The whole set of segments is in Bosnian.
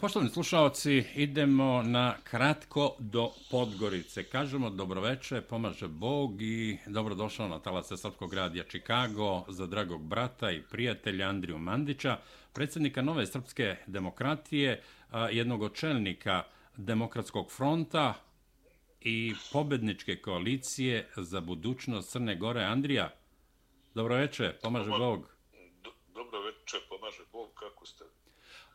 Poštovni slušalci, idemo na kratko do Podgorice. Kažemo dobroveče, pomaže Bog i dobrodošao na talase Srpskog radija Čikago za dragog brata i prijatelja Andriju Mandića, predsjednika Nove Srpske demokratije, jednog od čelnika Demokratskog fronta i pobedničke koalicije za budućnost Crne Gore. Andrija, dobroveče, pomaže Bog. Dobroveče, pomaže Bog, kako ste?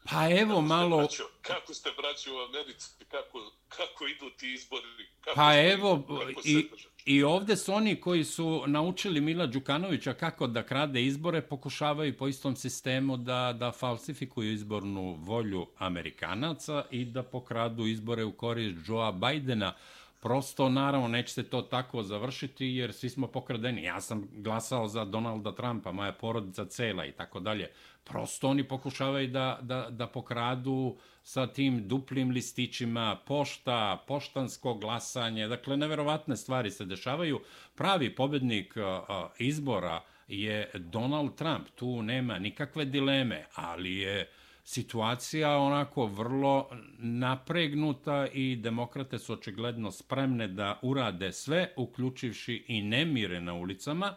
Pa evo kako malo... Braćo, kako ste braći u Americi, kako, kako idu ti izbori? Kako pa evo, i, i ovdje su oni koji su naučili Mila Đukanovića kako da krade izbore, pokušavaju po istom sistemu da, da falsifikuju izbornu volju Amerikanaca i da pokradu izbore u korist Joea Bidena. Prosto, naravno, neće se to tako završiti jer svi smo pokradeni. Ja sam glasao za Donalda Trumpa, moja porodica cela i tako dalje. Prosto oni pokušavaju da, da, da pokradu sa tim duplim listićima pošta, poštansko glasanje. Dakle, neverovatne stvari se dešavaju. Pravi pobednik izbora je Donald Trump. Tu nema nikakve dileme, ali je situacija onako vrlo napregnuta i demokrate su očigledno spremne da urade sve, uključivši i nemire na ulicama,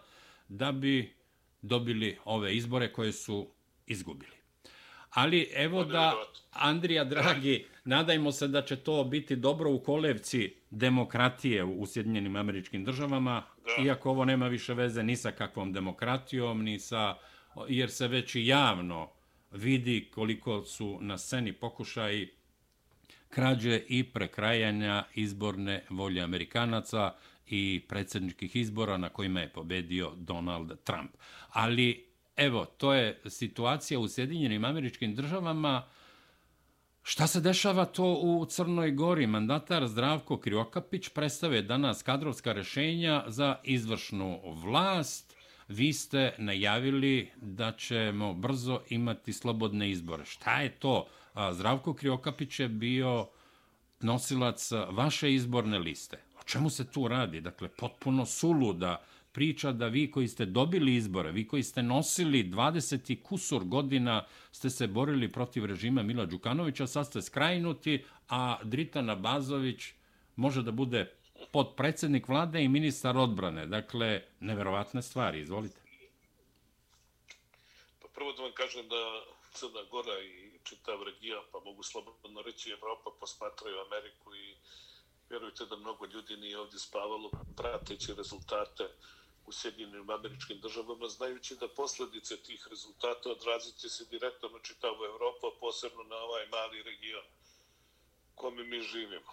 da bi dobili ove izbore koje su izgubili. Ali evo da, Andrija, dragi, nadajmo se da će to biti dobro u kolevci demokratije u Sjedinjenim američkim državama, iako ovo nema više veze ni sa kakvom demokratijom, ni sa, jer se već i javno vidi koliko su na sceni pokušaji krađe i prekrajanja izborne volje Amerikanaca i predsjedničkih izbora na kojima je pobedio Donald Trump. Ali evo, to je situacija u Sjedinjenim američkim državama. Šta se dešava to u Crnoj Gori? Mandatar Zdravko Kriokapić predstave danas kadrovska rešenja za izvršnu vlast. Vi ste najavili da ćemo brzo imati slobodne izbore. Šta je to? Zdravko Kriokapić je bio nosilac vaše izborne liste. O čemu se tu radi? Dakle, potpuno suluda priča da vi koji ste dobili izbore, vi koji ste nosili 20 i kusur godina, ste se borili protiv režima Mila Đukanovića, sad ste skrajnuti, a Dritana Bazović može da bude podpredsednik vlade i ministar odbrane. Dakle, neverovatne stvari. Izvolite. Pa prvo da vam kažem da Crna Gora i čitav region, pa mogu slobodno reći Evropa, posmatraju Ameriku i vjerujte da mnogo ljudi nije ovdje spavalo prateći rezultate u Sjedinim američkim državama, znajući da posljedice tih rezultata odrazit će se direktno na čitavu Evropu, a posebno na ovaj mali region kome mi živimo.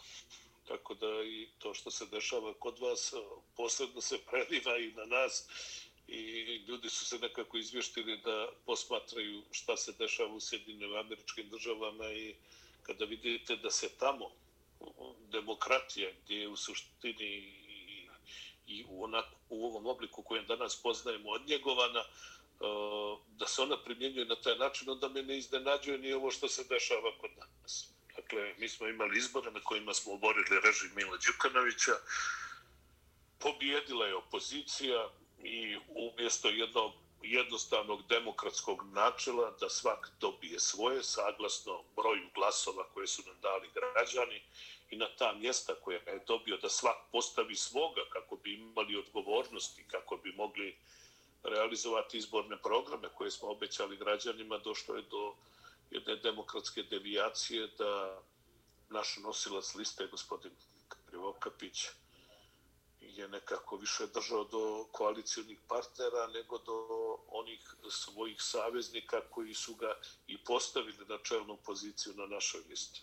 Tako da i to što se dešava kod vas posebno se preliva i na nas i ljudi su se nekako izvještili da posmatraju šta se dešava u Sjedinim američkim državama i kada vidite da se tamo demokratija gdje je u suštini i u, onak, u ovom obliku kojem danas poznajemo od njegovana, da se ona primjenjuje na taj način, onda me ne iznenađuje ni ovo što se dešava kod nas. Dakle, mi smo imali izbore na kojima smo oborili režim Mila Đukanovića, pobjedila je opozicija i umjesto jednog jednostavnog demokratskog načela da svak dobije svoje saglasno broju glasova koje su nam dali građani, i na ta mjesta koje je dobio da svak postavi svoga kako bi imali odgovornosti, kako bi mogli realizovati izborne programe koje smo obećali građanima, došlo je do jedne demokratske devijacije da naš nosilac liste, gospodin Krivokapić, je nekako više držao do koalicijonih partnera nego do onih svojih saveznika koji su ga i postavili na čelnu poziciju na našoj listi.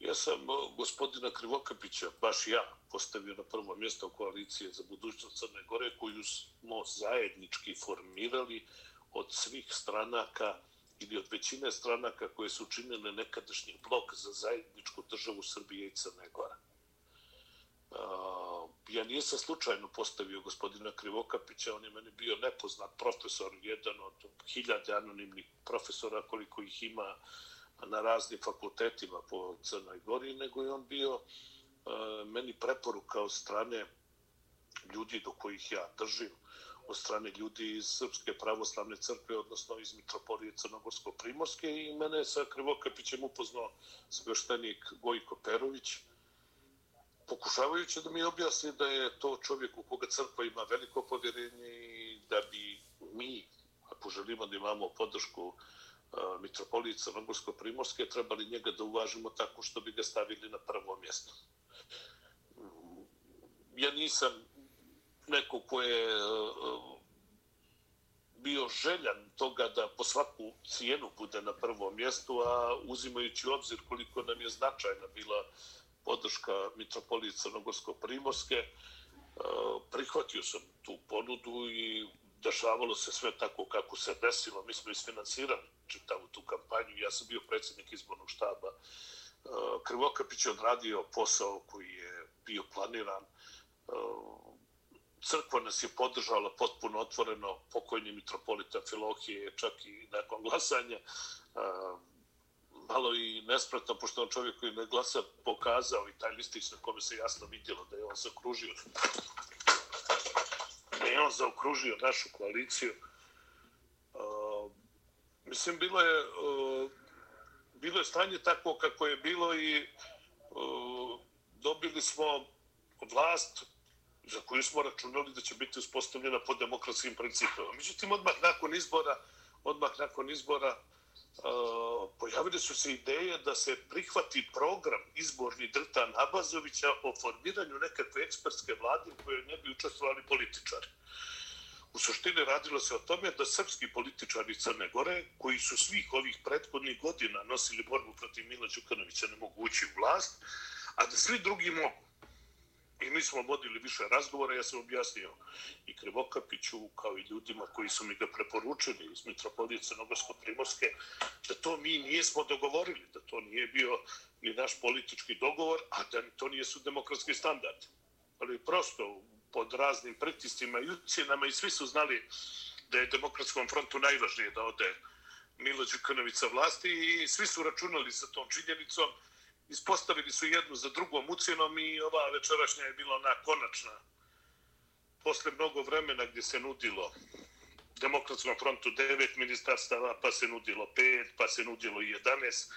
Ja sam gospodina Krivokapića, baš ja, postavio na prvo mjesto koalicije za budućnost Crne Gore, koju smo zajednički formirali od svih stranaka ili od većine stranaka koje su učinile nekadašnji blok za zajedničku državu Srbije i Crne Gore. Ja nisam slučajno postavio gospodina Krivokapića, on je meni bio nepoznat profesor, jedan od hiljade anonimnih profesora koliko ih ima na raznim fakultetima po Crnoj Gori, nego je on bio uh, meni preporuka od strane ljudi do kojih ja držim, od strane ljudi iz Srpske pravoslavne crkve, odnosno iz Mitropolije Crnogorsko-Primorske i mene sa Krivokapićem upoznao sveštenik Gojko Perović, pokušavajući da mi objasni da je to čovjek u koga crkva ima veliko povjerenje i da bi mi, ako želimo da imamo podršku Mitropolije Crnogorsko-Primorske, trebali njega da uvažimo tako što bi ga stavili na prvo mjesto. Ja nisam neko ko je e, e, bio željan toga da po svaku cijenu bude na prvom mjestu, a uzimajući obzir koliko nam je značajna bila podrška Mitropolije Crnogorsko-Primorske, e, prihvatio sam tu ponudu i dešavalo se sve tako kako se desilo. Mi smo isfinansirali čitavu tu kampanju. Ja sam bio predsjednik izbornog štaba. Krivokapić je odradio posao koji je bio planiran crkva nas je podržala potpuno otvoreno pokojni mitropolita Filohije, čak i nakon glasanja. Malo i nespretno, pošto on čovjek koji ne glasa pokazao i taj listić na kome se jasno vidjelo da je on zaokružio da je on zaokružio našu koaliciju. mislim, bilo je bilo je stanje tako kako je bilo i dobili smo vlast za koju smo računali da će biti uspostavljena po demokratskim principima. Međutim, odmah nakon izbora, odmah nakon izbora uh, pojavili su se ideje da se prihvati program izborni Drtan Abazovića o formiranju nekakve ekspertske vlade u kojoj ne bi učestvovali političari. U suštini radilo se o tome da srpski političari Crne Gore, koji su svih ovih prethodnih godina nosili borbu protiv Mila Đukanovića, ne mogu ući u vlast, a da svi drugi mogu. I mi smo vodili više razgovora, ja sam objasnio i Krivokapiću, kao i ljudima koji su mi ga preporučili iz Mitropolije Crnogorsko-Primorske, da to mi nismo dogovorili, da to nije bio ni naš politički dogovor, a da to nije su demokratski standard. Ali prosto, pod raznim pritistima i ucijenama i svi su znali da je demokratskom frontu najvažnije da ode Milo Đukanović vlasti i svi su računali sa tom činjenicom, ispostavili su jednu za drugom ucijenom i ova večerašnja je bila ona konačna. Posle mnogo vremena gdje se nudilo demokratskom frontu devet ministarstava, pa se nudilo pet, pa se nudilo i jedanest.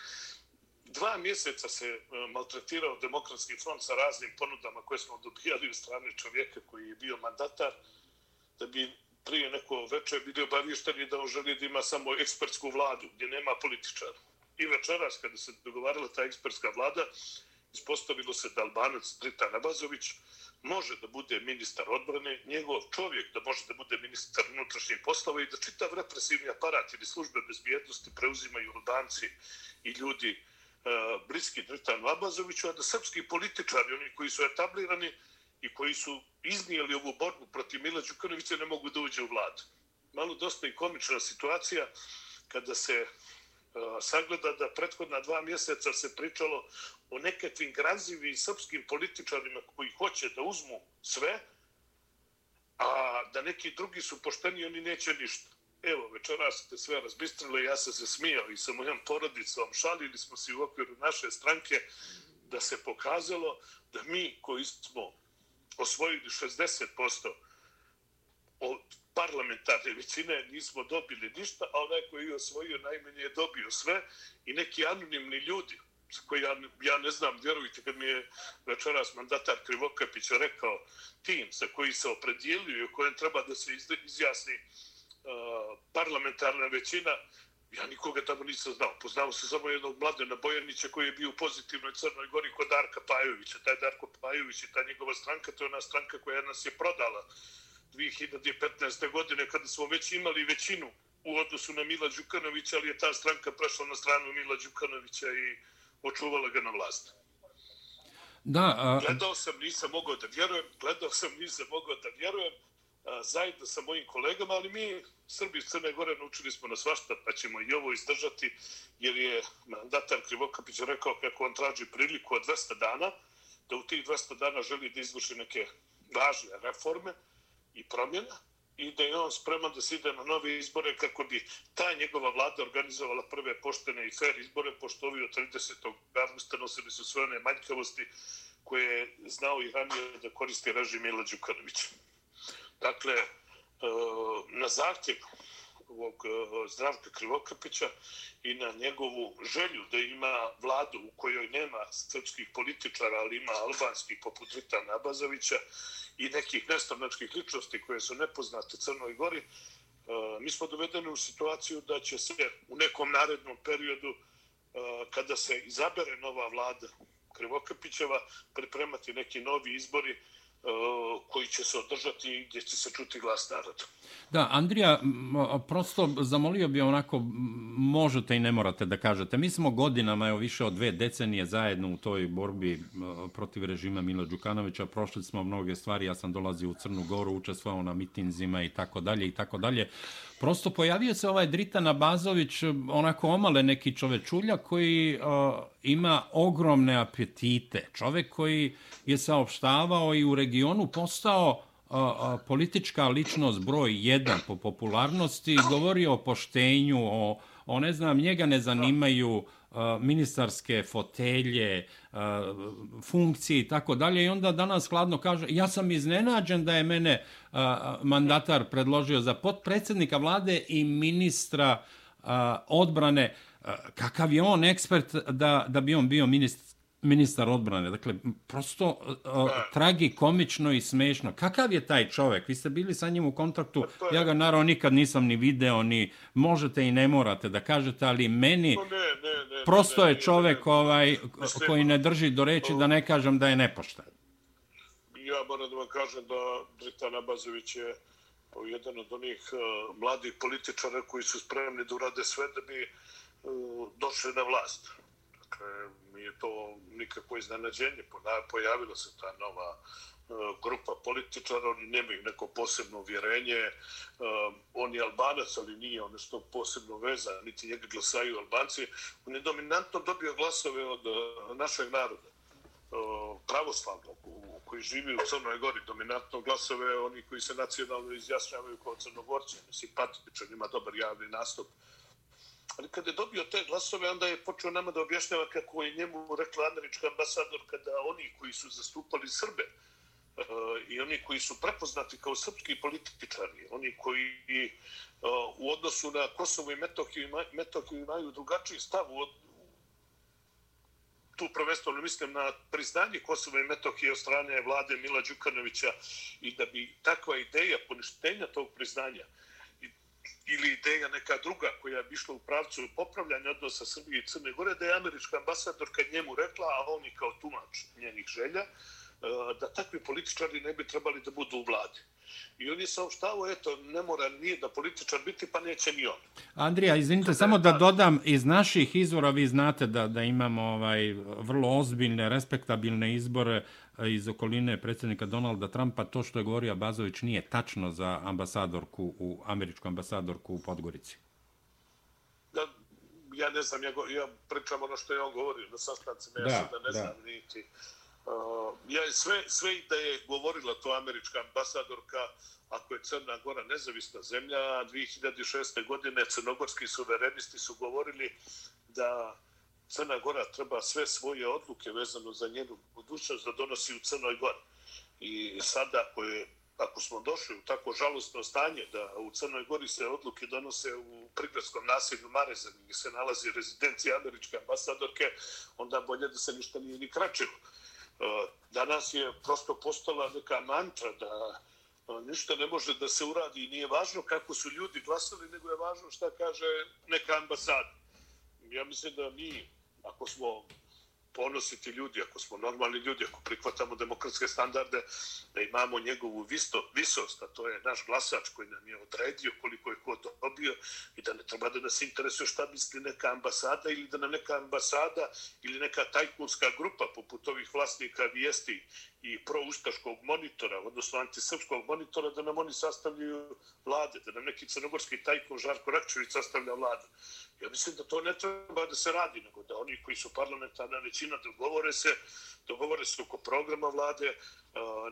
Dva mjeseca se e, maltretirao demokratski front sa raznim ponudama koje smo dobijali od strane čovjeka koji je bio mandatar, da bi prije neko večer bili obavješteni da on želi da ima samo ekspertsku vladu, gdje nema političara i večeras kada se dogovarala ta ekspertska vlada, ispostavilo se da Albanac Drita Nabazović može da bude ministar odbrane, njegov čovjek da može da bude ministar unutrašnjih poslova i da čitav represivni aparat ili službe bezbjednosti preuzimaju Albanci i ljudi uh, bliski Drita Nabazoviću, a da srpski političari, oni koji su etablirani i koji su iznijeli ovu borbu protiv Mila Đukanovića, ne mogu da uđe u vladu. Malo dosta i komična situacija kada se E, sagleda da prethodna dva mjeseca se pričalo o nekakvim grazivim srpskim političarima koji hoće da uzmu sve, a da neki drugi su pošteni, oni neće ništa. Evo, večeras ste sve razbistrili, ja sam se smijao i sa mojom porodicom, šalili smo se u okviru naše stranke da se pokazalo da mi koji smo osvojili 60% od parlamentarne većine nismo dobili ništa, a onaj koji je osvojio najmanje je dobio sve i neki anonimni ljudi koji ja, ja ne znam, vjerujte, kad mi je večeras mandatar Krivokapić rekao tim sa koji se opredijelio i o kojem treba da se izjasni uh, parlamentarna većina, ja nikoga tamo nisam znao. Poznao se samo jednog mladena Bojanića koji je bio u pozitivnoj Crnoj Gori kod Darka Pajovića. Taj Darko Pajović i ta njegova stranka, to je ona stranka koja nas je prodala 2015. godine kada smo već imali većinu u odnosu na Mila Đukanovića, ali je ta stranka prešla na stranu Mila Đukanovića i očuvala ga na vlast. Da, a... Gledao sam, nisam mogao da vjerujem, gledao sam, nisam mogao da vjerujem, a, zajedno sa mojim kolegama, ali mi, Srbi iz Crne Gore, naučili smo na svašta, pa ćemo i ovo izdržati, jer je mandatar Krivokapić rekao kako on traži priliku od 200 dana, da u tih 200 dana želi da izvrši neke važne reforme, i promjena i da je on spreman da se ide na nove izbore kako bi ta njegova vlada organizovala prve poštene i fair izbore, pošto ovi od 30. augusta nosili su sve one manjkavosti koje je znao i ranije da koristi režim Ila Đukanovića. Dakle, e, na zahtjev ovog e, Zdravka Krivokapića i na njegovu želju da ima vladu u kojoj nema srpskih političara, ali ima albanskih poput Rita Nabazovića i nekih nestranačkih ličnosti koje su nepoznate Crnoj Gori, e, mi smo dovedeni u situaciju da će se u nekom narednom periodu e, kada se izabere nova vlada Krivokapićeva pripremati neki novi izbori Eh, koji će se održati i gdje će se čuti glas naroda. Da, Andrija, prosto zamolio bi onako, možete i ne morate da kažete. Mi smo godinama, evo više od dve decenije zajedno u toj borbi protiv režima Mila Đukanovića. Prošli smo mnoge stvari, ja sam dolazio u Crnu Goru, učestvovao na mitinzima i tako dalje i tako dalje. Prosto pojavio se ovaj Dritan Abazović, onako omale neki čovečulja koji ima ogromne apetite. Čovek koji je saopštavao i u regionu postao a, a, politička ličnost broj jedan po popularnosti, govorio o poštenju, o, o ne znam, njega ne zanimaju ministarske fotelje, funkcije i tako dalje. I onda danas hladno kaže, ja sam iznenađen da je mene mandatar predložio za potpredsjednika vlade i ministra odbrane. Kakav je on ekspert da, da bi on bio ministar ministar odbrane. Dakle, prosto uh, tragi, komično i smešno. Kakav je taj čovek? Vi ste bili sa njim u kontaktu. Pa ja ga naravno nikad nisam ni video, ni možete i ne morate da kažete, ali meni pa ne, ne, ne, prosto je čovek ovaj, koji ne drži do reči da ne kažem da je nepošten. Ja moram da vam kažem da Dritan Abazović je jedan od onih uh, mladih političara koji su spremni da urade sve da bi uh, došli na vlast. Dakle, nije to nikakvo iznenađenje. Pojavila se ta nova e, grupa političara, oni nemaju neko posebno uvjerenje. E, on je albanac, ali nije ono što posebno veza, niti njega glasaju albanci. On je dominantno dobio glasove od e, našeg naroda pravoslavnog koji živi u Crnoj Gori, dominantno glasove oni koji se nacionalno izjasnjavaju kao crnogorci, simpatičan, ima dobar javni nastup. uh, kada je dobio te glasove, onda je počeo nama da objašnjava kako je njemu rekla američka ambasadorka da oni koji su zastupali Srbe uh, i oni koji su prepoznati kao srpski političari, oni koji uh, u odnosu na Kosovo i Metohiju, Metohiju imaju drugačiji stav od, tu prvenstveno mislim na priznanje Kosova i Metohije od strane vlade Mila Đukanovića i da bi takva ideja poništenja tog priznanja uh, ideja neka druga koja bi išla u pravcu popravljanja odnosa Srbije i Crne Gore, da je američka ambasadorka njemu rekla, a oni kao tumač njenih želja, e, da takvi političari ne bi trebali da budu u vladi. I on je saopštavao, eto, ne mora nije da političar biti, pa neće ni on. Andrija, izvinite, Kada samo da dodam, iz naših izvora vi znate da, da imamo ovaj vrlo ozbiljne, respektabilne izbore iz okoline predsjednika Donalda Trumpa, to što je govorio Bazović nije tačno za ambasadorku, u američku ambasadorku u Podgorici. Da, ja ne znam, ja, go, ja pričam ono što je on govorio na sastancima, ja da, da ne da. znam niti. Uh, ja sve, sve i da je govorila to američka ambasadorka, ako je Crna Gora nezavisna zemlja, 2006. godine crnogorski suverenisti su govorili da Crna Gora treba sve svoje odluke vezano za njenu budućnost da donosi u Crnoj Gori. I sada, ako, je, ako smo došli u tako žalostno stanje da u Crnoj Gori se odluke donose u prigradskom naselju Marezan gdje se nalazi rezidencija američke ambasadorke, onda bolje da se ništa nije ni kračilo. E, danas je prosto postala neka mantra da e, ništa ne može da se uradi i nije važno kako su ljudi glasali, nego je važno šta kaže neka ambasada. Ja mislim da mi ako smo ponositi ljudi, ako smo normalni ljudi, ako prihvatamo demokratske standarde, da imamo njegovu visto, visost, a to je naš glasač koji nam je odredio koliko je ko dobio i da ne treba da nas interesuje šta misli neka ambasada ili da nam neka ambasada ili neka tajkunska grupa poput ovih vlasnika vijesti i proustaškog monitora, odnosno antisrpskog monitora, da nam oni sastavljaju vlade, da nam neki crnogorski tajkun Žarko Rakčević sastavlja vladu. Ja mislim da to ne treba da se radi, nego da oni koji su parlamentarna većina dogovore se, dogovore se oko programa vlade,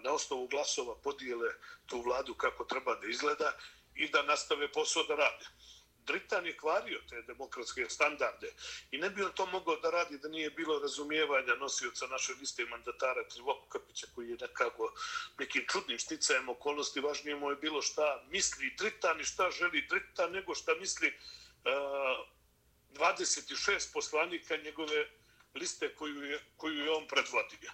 na osnovu glasova podijele tu vladu kako treba da izgleda i da nastave posao da rade. Dritan je kvario te demokratske standarde i ne bi on to mogao da radi da nije bilo razumijevanja nosioca naše liste mandatara Krivokapića koji je nekako nekim čudnim sticajem okolnosti važnije mu je bilo šta misli Dritan i šta želi Dritan nego šta misli e, uh, 26 poslanika njegove liste koju je, koju je on predvodio.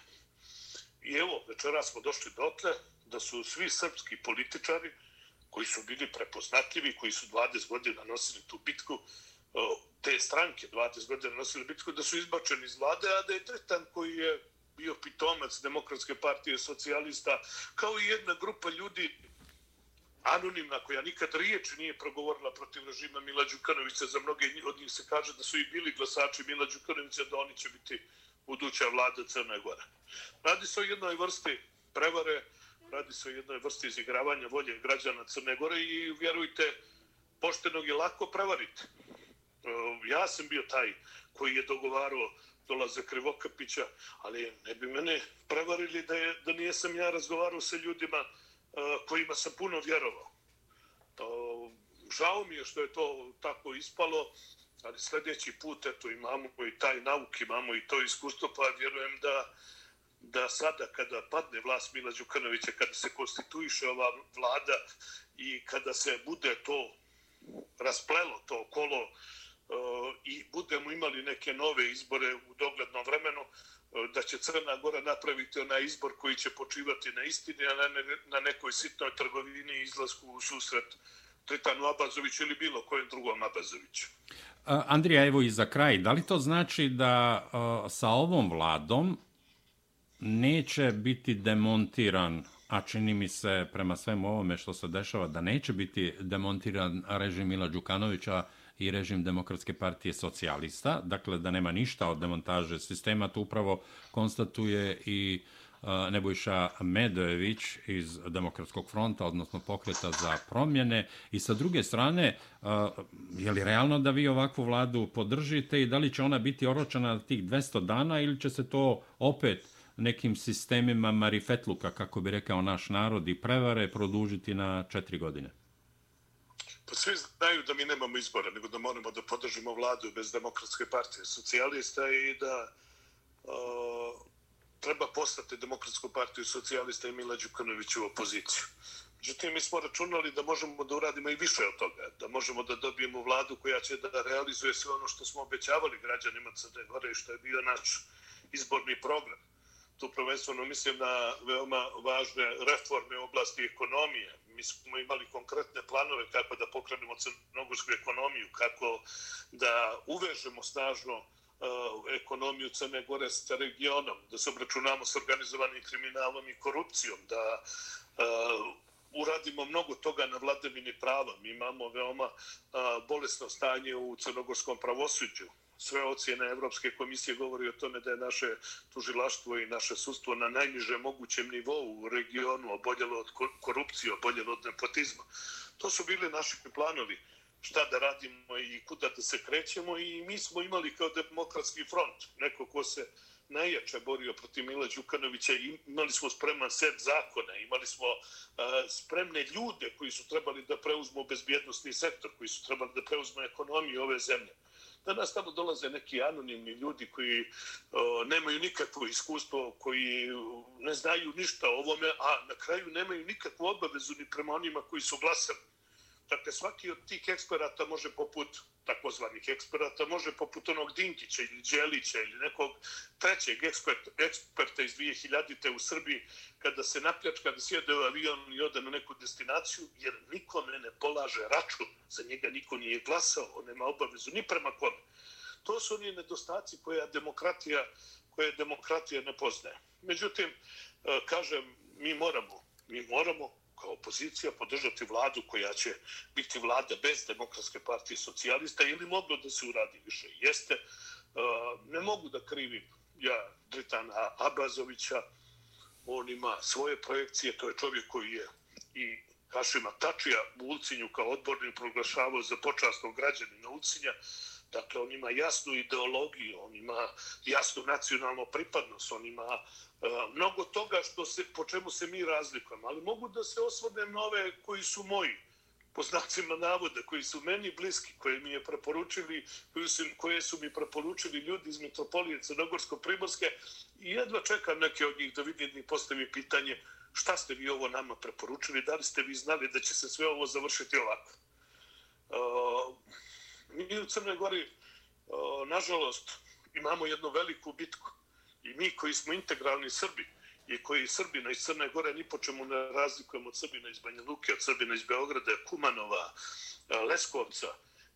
I evo, večera smo došli dotle da su svi srpski političari koji su bili prepoznatljivi, koji su 20 godina nosili tu bitku, te stranke 20 godina nosili bitku, da su izbačeni iz vlade, a da je Tretan koji je bio pitomac Demokratske partije socijalista, kao i jedna grupa ljudi anonimna koja nikad riječi nije progovorila protiv režima Mila Đukanovića. Za mnoge od njih se kaže da su i bili glasači Mila Đukanovića, da oni će biti buduća vlada Crne Gore. Radi se o jednoj vrsti prevare, radi se o jednoj vrsti izigravanja volje građana Crne Gore i vjerujte, poštenog je lako prevariti. E, ja sam bio taj koji je dogovarao dolaze Krivokapića, ali ne bi mene prevarili da, je, da nije sam ja razgovarao sa ljudima e, kojima sam puno vjerovao. E, žao mi je što je to tako ispalo, ali sljedeći put eto, imamo i taj nauk, imamo i to iskustvo, pa vjerujem da, da sada kada padne vlast Mila Đukanovića, kada se konstituiše ova vlada i kada se bude to rasplelo, to kolo, e, i budemo imali neke nove izbore u doglednom vremenu, e, da će Crna Gora napraviti onaj izbor koji će počivati na istini, a ne na nekoj sitnoj trgovini i izlasku u susret Tritanu Abazoviću ili bilo kojem drugom Abazoviću. E, Andrija, evo i za kraj, da li to znači da sa ovom vladom neće biti demontiran, a čini mi se prema svemu ovome što se dešava, da neće biti demontiran režim Mila Đukanovića, i režim Demokratske partije socijalista, dakle da nema ništa od demontaže sistema, to upravo konstatuje i Nebojša Medojević iz Demokratskog fronta, odnosno pokreta za promjene. I sa druge strane, je li realno da vi ovakvu vladu podržite i da li će ona biti oročena tih 200 dana ili će se to opet nekim sistemima marifetluka, kako bi rekao naš narod, i prevare produžiti na četiri godine? Pa svi znaju da mi nemamo izbora, nego da moramo da podržimo vladu bez demokratske partije socijalista i da uh, treba postati demokratsku partiju socijalista i Mila Đukanović u opoziciju. Međutim, mi smo računali da možemo da uradimo i više od toga, da možemo da dobijemo vladu koja će da realizuje sve ono što smo obećavali građanima Crne Gore i što je bio naš izborni program. Tu prvenstveno mislim na veoma važne reforme u oblasti ekonomije, mi smo imali konkretne planove kako da pokrenemo crnogorsku ekonomiju, kako da uvežemo snažno e, ekonomiju Crne Gore sa regionom, da se obračunamo s organizovanim kriminalom i korupcijom, da e, uradimo mnogo toga na vladavini prava. Mi imamo veoma e, bolesno stanje u crnogorskom pravosuđu sve ocjene Evropske komisije govori o tome da je naše tužilaštvo i naše sustvo na najniže mogućem nivou u regionu oboljelo od korupcije, oboljelo od nepotizma. To su bili naši planovi šta da radimo i kuda da se krećemo i mi smo imali kao demokratski front, neko ko se najjače borio protiv Mila Đukanovića, imali smo spreman set zakona, imali smo uh, spremne ljude koji su trebali da preuzmu bezbjednostni sektor, koji su trebali da preuzmu ekonomiju ove zemlje danas tamo dolaze neki anonimni ljudi koji o, nemaju nikakvo iskustvo, koji ne znaju ništa o ovome, a na kraju nemaju nikakvu obavezu ni prema onima koji su glasali. Dakle, svaki od tih eksperata može poput takozvanih eksperata, može poput onog Dinkića ili Đelića ili nekog trećeg ekspert, eksperta iz 2000-te u Srbiji, kada se napljačka da sjede u avion i ode na neku destinaciju, jer nikome ne polaže račun, za njega niko nije glasao, on nema obavezu ni prema kome. To su oni nedostaci koje demokratija, koje demokratija ne poznaje. Međutim, eh, kažem, mi moramo, mi moramo kao opozicija podržati vladu koja će biti vlada bez demokratske partije socijalista ili moglo da se uradi više. Jeste, e, ne mogu da krivim ja Dritana Abazovića, on ima svoje projekcije, to je čovjek koji je i Kašima Tačija u Ulcinju kao odbornik proglašavao za počasnog građanina Ulcinja, Dakle, on ima jasnu ideologiju, on ima jasnu nacionalnu pripadnost, on ima uh, E, mnogo toga što se, po čemu se mi razlikujemo. Ali mogu da se osvodem na ove koji su moji po znacima navoda, koji su meni bliski, koje mi je preporučili, koji su, koje su mi preporučili ljudi iz metropolije Crnogorsko-Primorske i jedva čekam neke od njih da vidim i postavi pitanje šta ste vi ovo nama preporučili, da li ste vi znali da će se sve ovo završiti ovako. Uh, mi u Crnoj Gori, uh, nažalost, imamo jednu veliku bitku i mi koji smo integralni Srbi, i koji Srbina iz Crne Gore ni po čemu ne razlikujemo od Srbina iz Banja Luke, od Srbina iz Beograda, Kumanova, eh, Leskovca.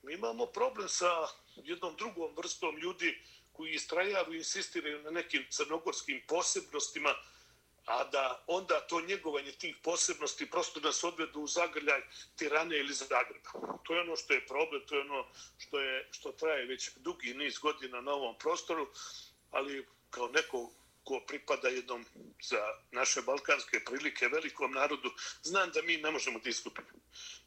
Mi imamo problem sa jednom drugom vrstom ljudi koji istrajavaju i insistiraju na nekim crnogorskim posebnostima, a da onda to njegovanje tih posebnosti prosto nas odvedu u zagrljaj Tirane ili Zagreba. To je ono što je problem, to je ono što, je, što traje već dugi niz godina na ovom prostoru, ali kao neko ko pripada jednom za naše balkanske prilike velikom narodu, znam da mi ne možemo da iskupimo.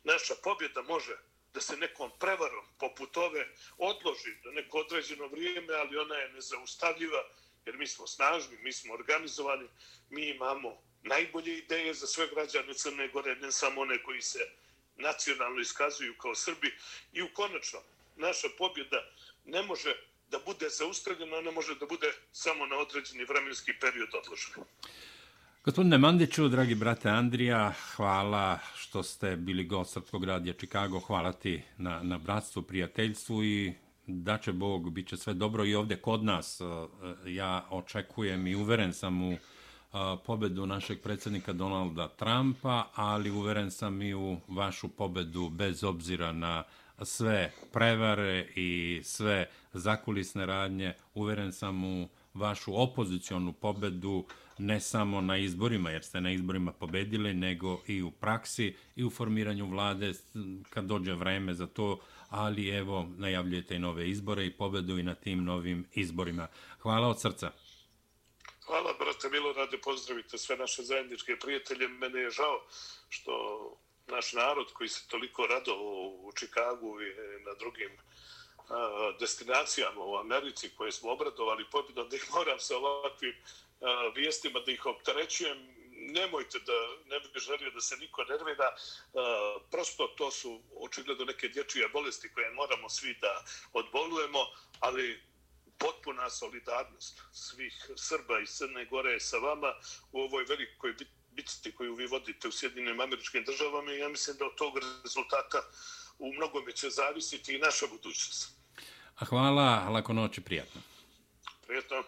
Naša pobjeda može da se nekom prevarom poput ove odloži do neko određeno vrijeme, ali ona je nezaustavljiva, jer mi smo snažni, mi smo organizovani, mi imamo najbolje ideje za sve građane Crne Gore, ne samo one koji se nacionalno iskazuju kao Srbi. I u konačno, naša pobjeda ne može da bude zaustavljena, ona može da bude samo na određeni vremenski period odložena. Gospodine Mandiću, dragi brate Andrija, hvala što ste bili gost Srpskog radija Čikago. Hvala ti na, na bratstvu, prijateljstvu i da će Bog, bit će sve dobro i ovdje kod nas. E, ja očekujem i uveren sam u e, pobedu našeg predsjednika Donalda Trumpa, ali uveren sam i u vašu pobedu bez obzira na sve prevare i sve zakulisne radnje, uveren sam u vašu opozicionu pobedu ne samo na izborima, jer ste na izborima pobedili, nego i u praksi i u formiranju vlade kad dođe vreme za to, ali evo, najavljujete i nove izbore i pobedu i na tim novim izborima. Hvala od srca. Hvala, brate Milorade, pozdravite sve naše zajedničke prijatelje. Mene je žao što naš narod koji se toliko rado u Čikagu i na drugim destinacijama u Americi koje smo obradovali pobjedom, da ih moram sa ovakvim vijestima da ih opterećujem, Nemojte da ne bih želio da se niko nervira. Prosto to su očigledno neke dječije bolesti koje moramo svi da odbolujemo, ali potpuna solidarnost svih Srba i Crne Gore sa vama u ovoj velikoj bitni bitci koju vi vodite u Sjedinim američkim državama i ja mislim da od tog rezultata u mnogome će zavisiti i naša budućnost. A hvala, lako noć i prijatno. Prijatno.